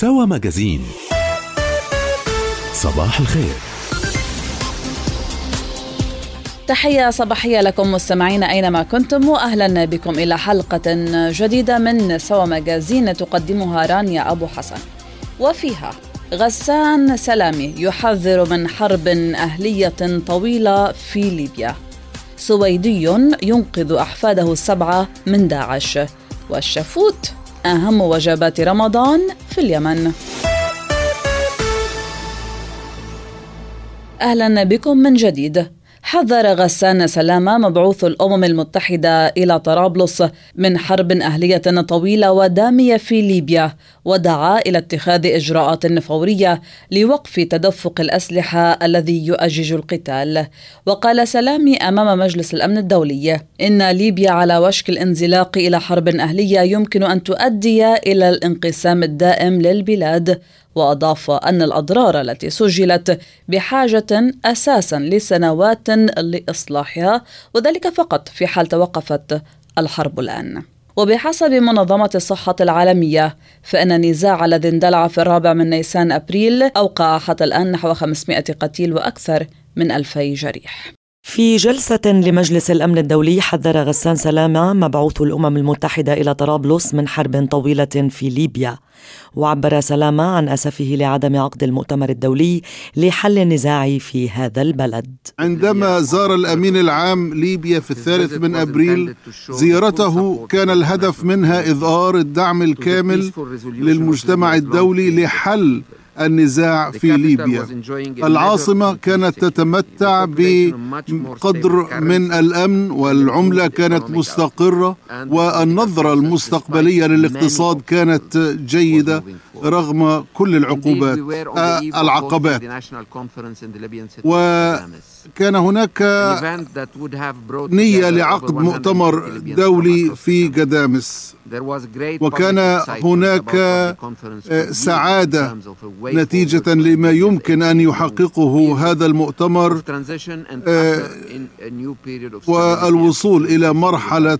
سوا ماجازين. صباح الخير. تحية صباحية لكم مستمعين أينما كنتم وأهلا بكم إلى حلقة جديدة من سوا ماجازين تقدمها رانيا أبو حسن. وفيها غسان سلامي يحذر من حرب أهلية طويلة في ليبيا. سويدي ينقذ أحفاده السبعة من داعش. والشفوت أهم وجبات رمضان في اليمن. أهلا بكم من جديد. حذر غسان سلامة مبعوث الأمم المتحدة إلى طرابلس من حرب أهلية طويلة ودامية في ليبيا ودعا إلى اتخاذ إجراءات فورية لوقف تدفق الأسلحة الذي يؤجج القتال. وقال سلامي أمام مجلس الأمن الدولي إن ليبيا على وشك الانزلاق إلى حرب أهلية يمكن أن تؤدي إلى الانقسام الدائم للبلاد وأضاف أن الأضرار التي سجلت بحاجة أساسا لسنوات لإصلاحها وذلك فقط في حال توقفت الحرب الآن. وبحسب منظمة الصحة العالمية فإن النزاع الذي اندلع في الرابع من نيسان أبريل أوقع حتى الآن نحو 500 قتيل وأكثر من 2000 جريح. في جلسة لمجلس الأمن الدولي حذر غسان سلامة مبعوث الأمم المتحدة إلى طرابلس من حرب طويلة في ليبيا. وعبر سلامة عن أسفه لعدم عقد المؤتمر الدولي لحل النزاع في هذا البلد. عندما زار الأمين العام ليبيا في الثالث من أبريل زيارته كان الهدف منها إظهار الدعم الكامل للمجتمع الدولي لحل النزاع في ليبيا. العاصمة كانت تتمتع بقدر من الأمن والعملة كانت مستقرة والنظرة المستقبلية للاقتصاد كانت جيدة رغم كل العقوبات العقبات. وكان هناك نية لعقد مؤتمر دولي في جدامس وكان هناك سعادة نتيجة لما يمكن أن يحققه هذا المؤتمر والوصول إلى مرحلة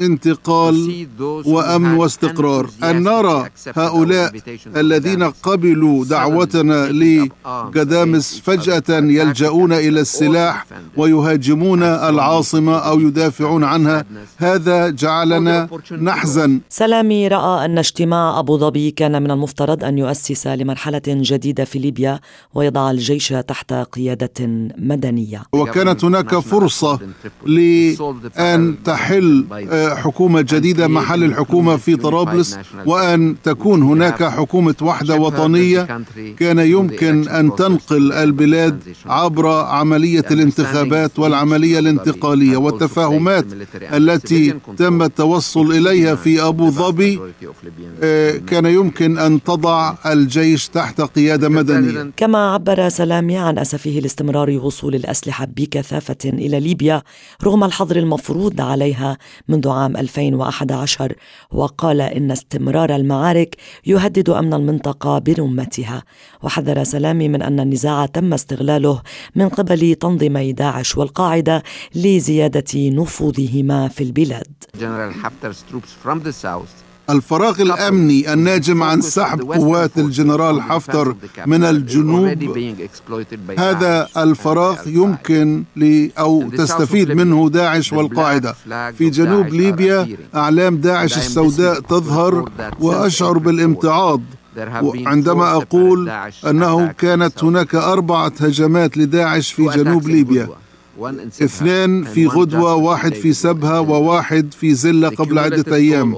انتقال وأمن واستقرار. أن نرى هؤلاء الذين قبلوا دعوتنا لقدامس فجأة يلجؤون إلى السلاح ويهاجمون العاصمة أو يدافعون عنها. هذا جعلنا نحزن. سلامي رأى أن اجتماع أبو ظبي كان من المفترض أن يؤسس لمرحلة جديدة في ليبيا ويضع الجيش تحت قيادة مدنية. وكانت هناك فرصة لأن تحل حكومة جديدة محل الحكومة في طرابلس وأن تكون هناك حكومة وحدة وطنية كان يمكن أن تنقل البلاد عبر عملية الانتخابات والعملية الانتقالية والتفاهمات التي تم التوصل إليها في أبو ظبي. كان يمكن أن تضع الجيش تحت قيادة مدنية. كما عبر سلامي عن أسفه لاستمرار وصول الأسلحة بكثافة إلى ليبيا رغم الحظر المفروض عليها منذ عام 2011 وقال إن استمرار المعارك يهدد أمن المنطقة برمتها. وحذر سلامي من أن النزاع تم استغلاله من قبل تنظيمي داعش والقاعدة لزيادة نفوذهما في البلاد. الفراغ الأمني الناجم عن سحب قوات الجنرال حفتر من الجنوب. هذا الفراغ يمكن ل أو تستفيد منه داعش والقاعدة. في جنوب ليبيا إعلام داعش السوداء تظهر وأشعر بالامتعاض. عندما أقول أنه كانت هناك أربعة هجمات لداعش في جنوب ليبيا. اثنان في غدوة واحد في سبها وواحد في زلة قبل عدة أيام.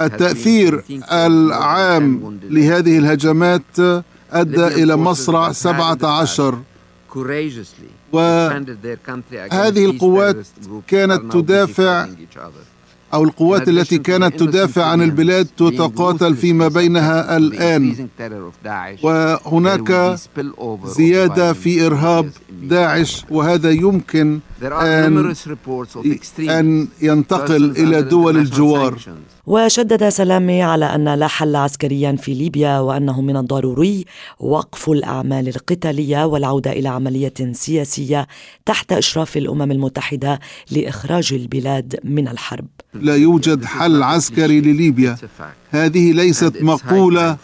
التأثير العام لهذه الهجمات أدى إلى مصرع 17 وهذه القوات كانت تدافع أو القوات التي كانت تدافع عن البلاد تتقاتل فيما بينها الآن. وهناك زيادة في إرهاب داعش وهذا يمكن أن, أن ينتقل إلى دول الجوار. وشدد سلامي على أن لا حل عسكريا في ليبيا وأنه من الضروري وقف الأعمال القتالية والعودة إلى عملية سياسية تحت إشراف الأمم المتحدة لإخراج البلاد من الحرب. لا يوجد حل عسكري لليبيا. هذه ليست مقولة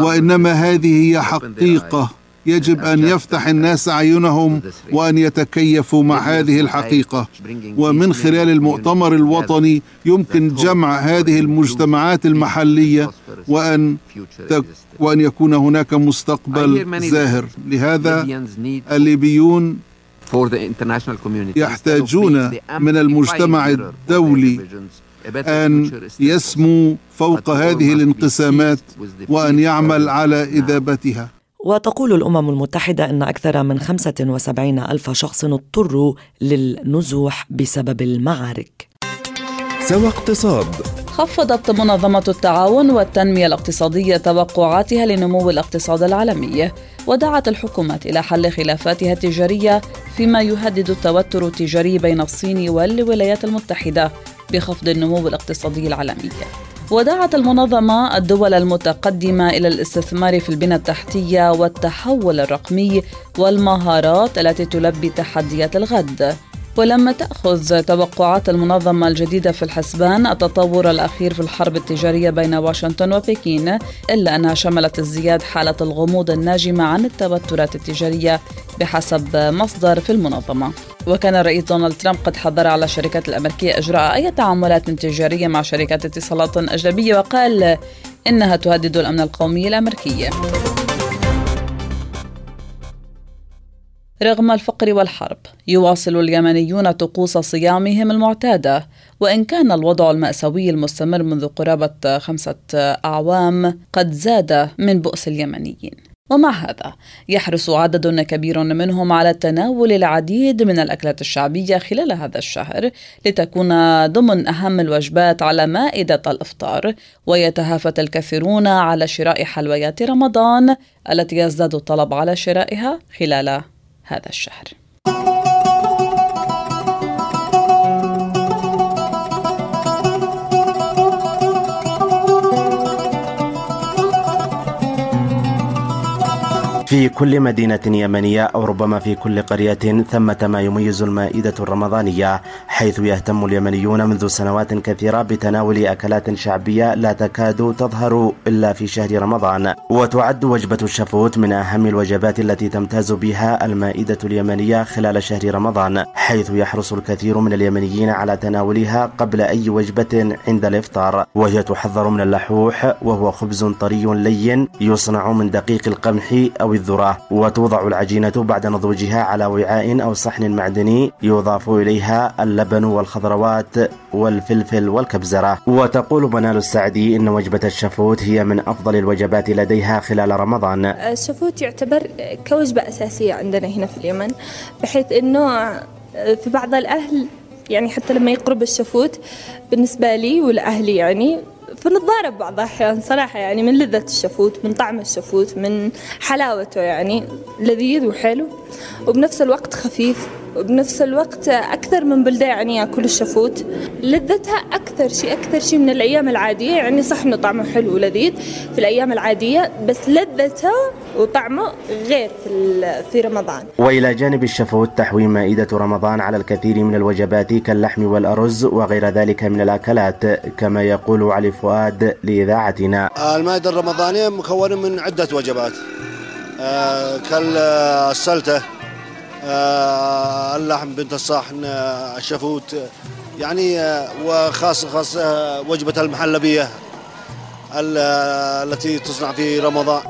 وإنما هذه هي حقيقة. يجب أن يفتح الناس أعينهم وأن يتكيفوا مع هذه الحقيقة. ومن خلال المؤتمر الوطني يمكن جمع هذه المجتمعات المحلية وأن وأن يكون هناك مستقبل زاهر. لهذا الليبيون يحتاجون من المجتمع الدولي أن يسمو فوق هذه الانقسامات وأن يعمل على اذابتها وتقول الأمم المتحدة أن أكثر من 75 ألف شخص اضطروا للنزوح بسبب المعارك. سوى اقتصاد. خفضت منظمة التعاون والتنمية الاقتصادية توقعاتها لنمو الاقتصاد العالمي ودعت الحكومات إلى حل خلافاتها التجارية فيما يهدد التوتر التجاري بين الصين والولايات المتحدة بخفض النمو الاقتصادي العالمي. ودعت المنظمة الدول المتقدمة إلى الاستثمار في البنى التحتية والتحول الرقمي والمهارات التي تلبي تحديات الغد. ولما تأخذ توقعات المنظمة الجديدة في الحسبان التطور الأخير في الحرب التجارية بين واشنطن وبكين إلا أنها شملت ازدياد حالة الغموض الناجمة عن التوترات التجارية بحسب مصدر في المنظمة. وكان الرئيس دونالد ترامب قد حذر على الشركات الأمريكية إجراء أي تعاملات تجارية مع شركات اتصالات أجنبية وقال إنها تهدد الأمن القومي الأمريكي. رغم الفقر والحرب يواصل اليمنيون طقوس صيامهم المعتادة. وإن كان الوضع المأساوي المستمر منذ قرابة خمسة أعوام قد زاد من بؤس اليمنيين. ومع هذا يحرص عدد كبير منهم على تناول العديد من الأكلات الشعبية خلال هذا الشهر لتكون ضمن أهم الوجبات على مائدة الإفطار. ويتهافت الكثيرون على شراء حلويات رمضان التي يزداد الطلب على شرائها خلال هذا الشهر. في كل مدينة يمنية أو ربما في كل قرية ثمة ما يميز المائدة الرمضانية حيث يهتم اليمنيون منذ سنوات كثيرة بتناول أكلات شعبية لا تكاد تظهر إلا في شهر رمضان. وتعد وجبة الشفوت من أهم الوجبات التي تمتاز بها المائدة اليمنية خلال شهر رمضان حيث يحرص الكثير من اليمنيين على تناولها قبل أي وجبة عند الإفطار. وهي تحضر من اللحوح وهو خبز طري لين يصنع من دقيق القمح أو الذرة وتوضع العجينة بعد نضوجها على وعاء أو صحن معدني يضاف إليها اللبن والخضروات والفلفل والكزبرة. وتقول منال السعدي إن وجبة الشفوت هي من أفضل الوجبات لديها خلال رمضان. الشفوت يعتبر كوجبة أساسية عندنا هنا في اليمن بحيث أنه في بعض الأهل يعني حتى لما يقرب الشفوت بالنسبة لي والأهلي يعني فنتضارب بعض الأحيان صراحة يعني من لذة الشفوت من طعم الشفوت من حلاوته يعني لذيذ وحلو وبنفس الوقت خفيف. وبنفس الوقت أكثر من بلدة يعني يأكل الشفوت لذتها أكثر شيء أكثر شيء من الأيام العادية يعني صح إنه طعمه حلو ولذيذ في الأيام العادية بس لذته وطعمه غير في في رمضان. وإلى جانب الشفوت تحوي مائدة رمضان على الكثير من الوجبات كاللحم والأرز وغير ذلك من الأكلات كما يقول علي فؤاد لإذاعتنا. المائدة الرمضانية مكونة من عدة وجبات آه كالسلتة آه، اللحم بنت الصحن آه، الشفوت يعني آه، وخاصة خاصة وجبة المحلبية التي تصنع في رمضان.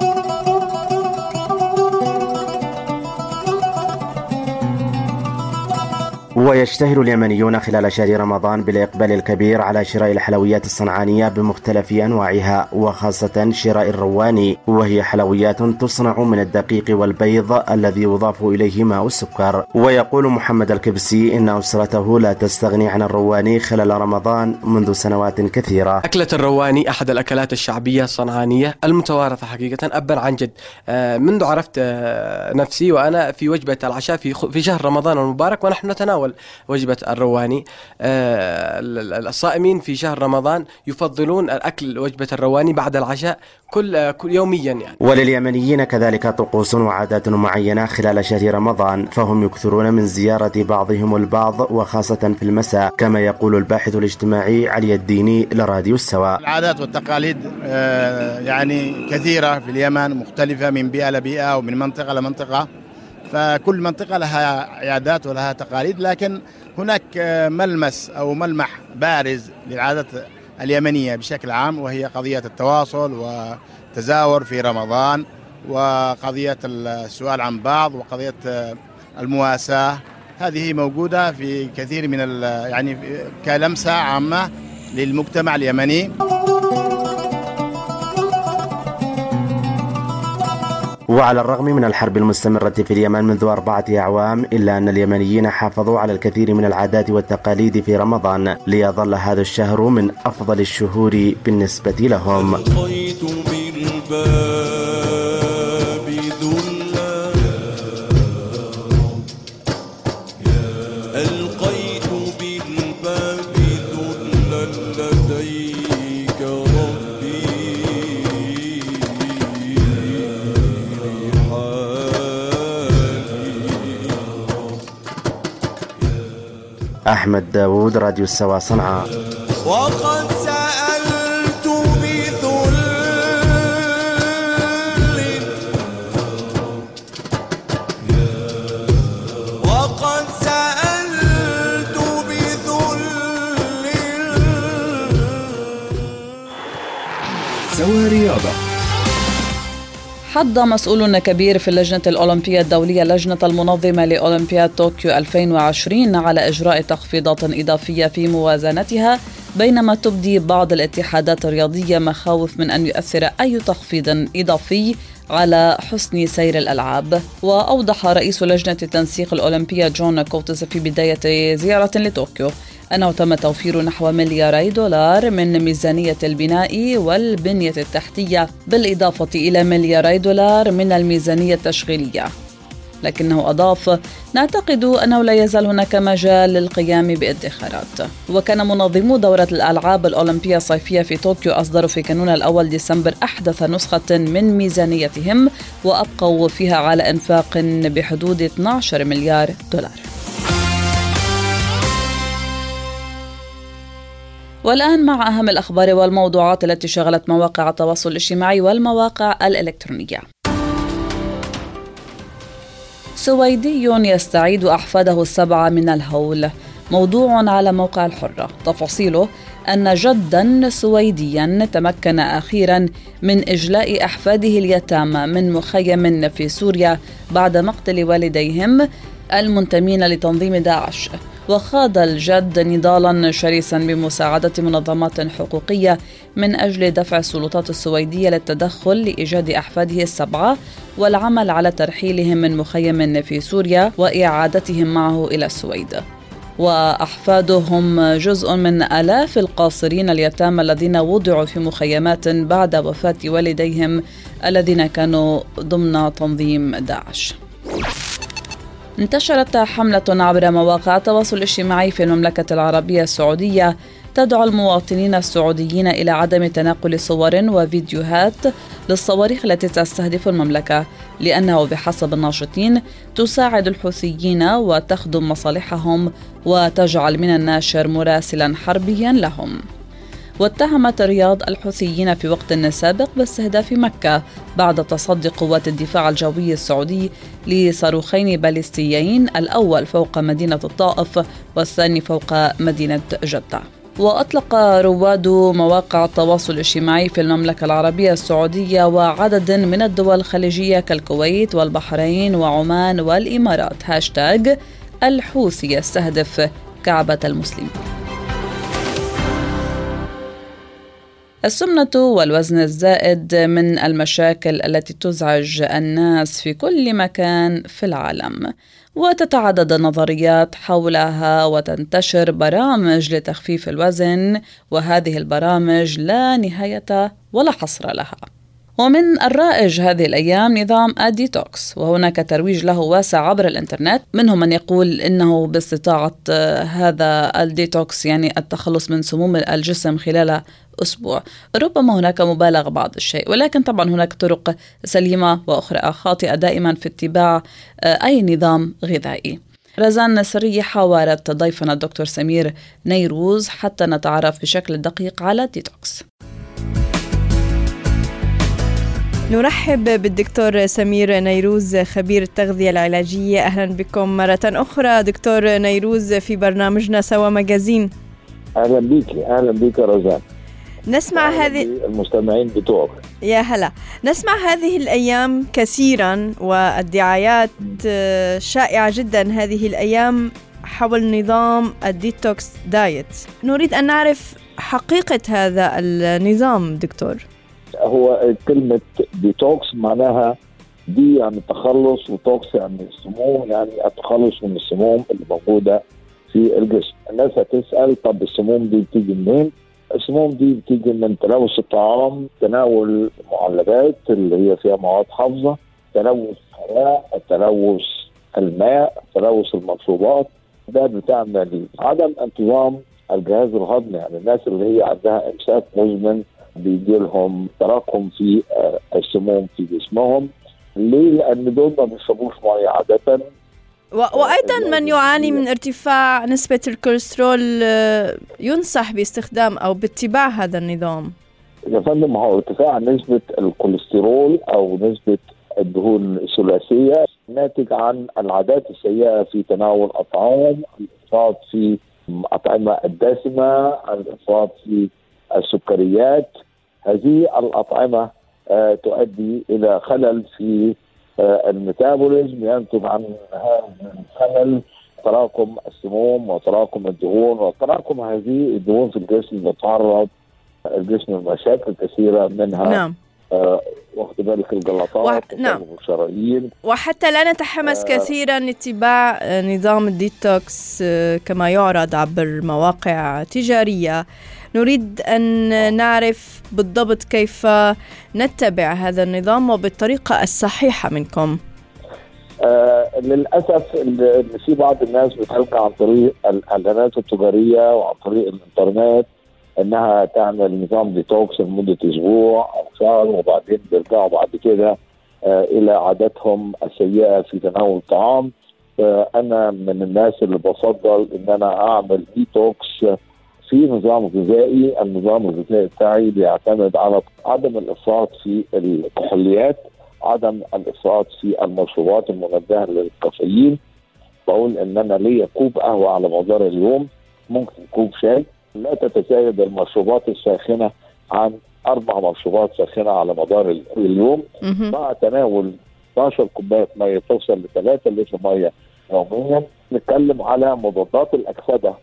ويشتهر اليمنيون خلال شهر رمضان بالإقبال الكبير على شراء الحلويات الصنعانية بمختلف أنواعها وخاصة شراء الرواني. وهي حلويات تصنع من الدقيق والبيض الذي يضاف إليه ماء السكر. ويقول محمد الكبسي إن أسرته لا تستغني عن الرواني خلال رمضان منذ سنوات كثيرة. أكلة الرواني أحد الأكلات الشعبية الصنعانية المتوارثة حقيقة. أبا عن جد. آه، منذ عرفت آه، نفسي وأنا في وجبة العشاء في في شهر رمضان المبارك ونحن نتناول وجبة الرواني. آه، الصائمين في شهر رمضان يفضلون أكل وجبة الرواني بعد العشاء كل كل يوميا يعني. ولليمنيين كذلك طقوس وعادات معينة خلال شهر رمضان فهم يكثرون من زيارة بعضهم البعض وخاصة في المساء كما يقول الباحث الاجتماعي علي الديني لراديو السواء العادات والتقاليد يعني كثيرة في اليمن مختلفة من بيئة لبيئة ومن منطقة لمنطقة. فكل منطقة لها عادات ولها تقاليد لكن هناك ملمس أو ملمح بارز للعادات اليمنية بشكل عام وهي قضية التواصل والتزاور في رمضان وقضية السؤال عن بعض وقضية المواساة. هذه موجودة في كثير من يعني كلمسة عامة للمجتمع اليمني. وعلى الرغم من الحرب المستمرة في اليمن منذ أربعة أعوام إلا أن اليمنيين حافظوا على الكثير من العادات والتقاليد في رمضان ليظل هذا الشهر من أفضل الشهور بالنسبة لهم. أحمد داود راديو السوا صنعاء. حض مسؤول كبير في اللجنة الأولمبية الدولية اللجنة المنظمة لأولمبياد طوكيو 2020 على إجراء تخفيضات إضافية في موازنتها بينما تبدي بعض الاتحادات الرياضية مخاوف من أن يؤثر أي تخفيض إضافي على حسن سير الألعاب. وأوضح رئيس لجنة التنسيق الأولمبية جون كوتس في بداية زيارة لطوكيو. أنه تم توفير نحو ملياري دولار من ميزانية البناء والبنية التحتية بالإضافة إلى ملياري دولار من الميزانية التشغيلية. لكنه أضاف نعتقد أنه لا يزال هناك مجال للقيام بادخارات. وكان منظمو دورة الألعاب الأولمبية الصيفية في طوكيو أصدروا في كانون الأول ديسمبر أحدث نسخة من ميزانيتهم وأبقوا فيها على إنفاق بحدود 12 مليار دولار. والآن مع أهم الأخبار والموضوعات التي شغلت مواقع التواصل الاجتماعي والمواقع الإلكترونية. سويدي يستعيد أحفاده السبعة من الهول. موضوع على موقع الحرة. تفاصيله أن جدا سويديا تمكن أخيرا من إجلاء أحفاده اليتامى من مخيم في سوريا بعد مقتل والديهم المنتمين لتنظيم داعش. وخاض الجد نضالا شرسا بمساعدة منظمات حقوقية من أجل دفع السلطات السويدية للتدخل لإيجاد أحفاده السبعة والعمل على ترحيلهم من مخيم في سوريا وإعادتهم معه إلى السويد. وأحفادهم جزء من آلاف القاصرين اليتامى الذين وضعوا في مخيمات بعد وفاة والديهم الذين كانوا ضمن تنظيم داعش. انتشرت حملة عبر مواقع التواصل الاجتماعي في المملكة العربية السعودية. تدعو المواطنين السعوديين إلى عدم تناقل صور وفيديوهات للصواريخ التي تستهدف المملكة لأنه بحسب الناشطين تساعد الحوثيين وتخدم مصالحهم وتجعل من الناشر مراسلا حربيا لهم. واتهمت الرياض الحوثيين في وقت سابق باستهداف مكة بعد تصدي قوات الدفاع الجوي السعودي لصاروخين باليستيين الأول فوق مدينة الطائف والثاني فوق مدينة جدة. وأطلق رواد مواقع التواصل الاجتماعي في المملكة العربية السعودية وعدد من الدول الخليجية كالكويت والبحرين وعمان والإمارات. هاشتاج الحوثي يستهدف كعبة المسلمين. السمنة والوزن الزائد من المشاكل التي تزعج الناس في كل مكان في العالم. وتتعدد النظريات حولها وتنتشر برامج لتخفيف الوزن وهذه البرامج لا نهاية ولا حصر لها. ومن الرائج هذه الأيام نظام الديتوكس وهناك ترويج له واسع عبر الإنترنت منهم من يقول إنه باستطاعة هذا الديتوكس يعني التخلص من سموم الجسم خلال أسبوع. ربما هناك مبالغة بعض الشيء ولكن طبعا هناك طرق سليمة وأخرى خاطئة دائما في اتباع أي نظام غذائي. رزان نسرية حاورت ضيفنا الدكتور سمير نيروز حتى نتعرف بشكل دقيق على الديتوكس نرحب بالدكتور سمير نيروز خبير التغذية العلاجية. أهلا بكم مرة أخرى. دكتور نيروز في برنامجنا سوا مجازين أهلا بك أهلا بك رزان نسمع هذه المستمعين بتوعك. يا هلا. نسمع هذه الأيام كثيرا والدعايات شائعة جدا هذه الأيام حول نظام ال detox diet. نريد أن نعرف حقيقة هذا النظام دكتور. هو كلمة ديتوكس معناها de يعني تخلص و tox يعني السموم يعني التخلص من السموم اللي موجودة في الجسم. الناس هتسأل طب السموم دي بتيجي منين؟ السموم دي بتيجي من تلوث الطعام تناول المعلبات اللي هي فيها مواد حافظة تلوث الهواء تلوث الماء تلوث المشروبات. ده بتعمل عدم انتظام الجهاز الهضمي. يعني الناس اللي هي عندها إمساك مزمن بيجي لهم تراكم في السموم في جسمهم. ليه؟ لأن دول ما بيشربوش مية عادة. وأيضا من يعاني من ارتفاع نسبة الكوليسترول ينصح باستخدام أو باتباع هذا النظام. يا فندم هو ارتفاع نسبة الكوليسترول أو نسبة الدهون الثلاثية ناتج عن العادات السيئة في تناول الطعام الافراط في الاطعمه الدسمة الافراط في السكريات. هذه الأطعمة آه تؤدي إلى خلل في آه الميتابوليزم ينتج عن هذا الخلل تراكم السموم وتراكم الدهون وتراكم هذه الدهون في الجسم يتعرض الجسم لمشاكل كثيرة منها. نعم. آه واخد بالك الجلطات وح... نعم. الشرايين. وحتى لا نتحمس آه. كثيرا اتباع نظام الديتوكس كما يعرض عبر مواقع تجارية. نريد أن نعرف بالضبط كيف نتبع هذا النظام وبالطريقة الصحيحة منكم. آه للأسف إن في بعض الناس بتلقى عن طريق الإعلانات التجارية وعن طريق الإنترنت إنها تعمل نظام ديتوكس لمدة أسبوع أو شهر وبعدين بيرجعوا بعد كده آه إلى عاداتهم السيئة في تناول الطعام. آه أنا من الناس اللي بفضل إن أنا أعمل ديتوكس في نظام غذائي النظام الغذائي بتاعي بيعتمد على عدم الإفراط في الكحوليات عدم الإفراط في المشروبات المنبهة للكافيين. بقول ان أنا ليا كوب قهوة على مدار اليوم ممكن كوب شاي. لا تتزايد المشروبات الساخنة عن أربع مشروبات ساخنة على مدار اليوم. مع تناول 12 كوبايه مية توصل ل 3 لتر مية يوميا. نتكلم على مضادات الأكسدة.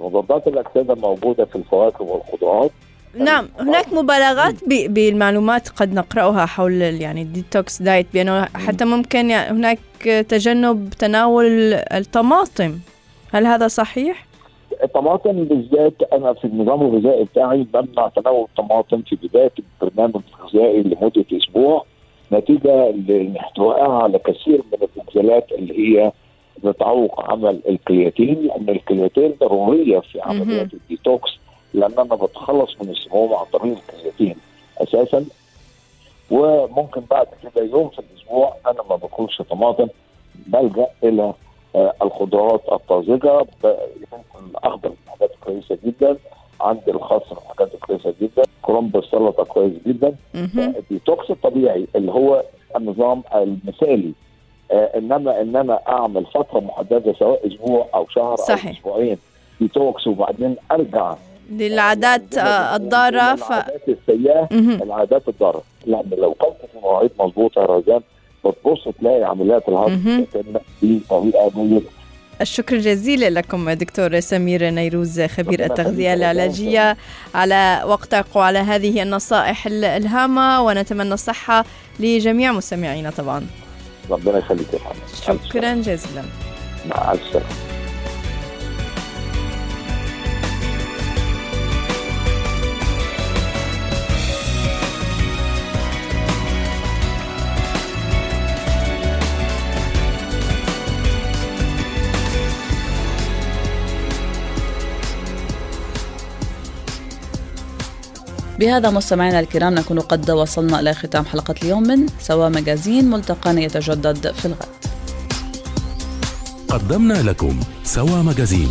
مضادات الاكسده موجوده في الفواكه والخضروات. نعم هناك مبالغات بالمعلومات قد نقرأها حول يعني ال detox diet بأنه حتى ممكن يعني هناك تجنب تناول الطماطم. هل هذا صحيح؟ الطماطم بالذات أنا في النظام الغذائي بتاعي بمنع تناول الطماطم في بداية البرنامج الغذائي لمدة أسبوع. نتيجة لاحتوائها على كثير من الانزيمات اللي هي بتعوق عمل الكرياتين لأن الكرياتين ضرورية في عمليات الديتوكس لأن أنا بتخلص من السموم عن طريق الكرياتين أساسا. وممكن بعد كده يوم في الأسبوع أنا ما باكلش طماطم بلجأ إلى آه الخضروات الطازجة. ممكن أخضر حاجات كويسة جدا. عندي الخس حاجات كويسة جدا. كرنب السلطه كويس جدا. الديتوكس الطبيعي اللي هو النظام المثالي آه انما ان أنا أعمل فترة محددة سواء أسبوع أو شهر صحيح. أو أسبوعين ديتوكس وبعدين أرجع. للعادات الضارة ف... العادات السيئة العادات الضارة. لأن لو كنت في مواعيد مظبوطه يا رزان بتبص تلاقي عمليات الهضم دي طريقة جيده الشكر الجزيل لكم دكتور سمير نيروز خبير التغذية العلاجية على وقتك وعلى هذه النصائح الهامة ونتمنى الصحة لجميع مستمعينا طبعا. ربنا يخليك يا محمد. شكرا جزيلا. مع السلامة. بهذا مستمعينا الكرام نكون قد وصلنا إلى ختام حلقة اليوم من سوا مجازين ملتقانا يتجدد في الغد. قدمنا لكم سوا مجازين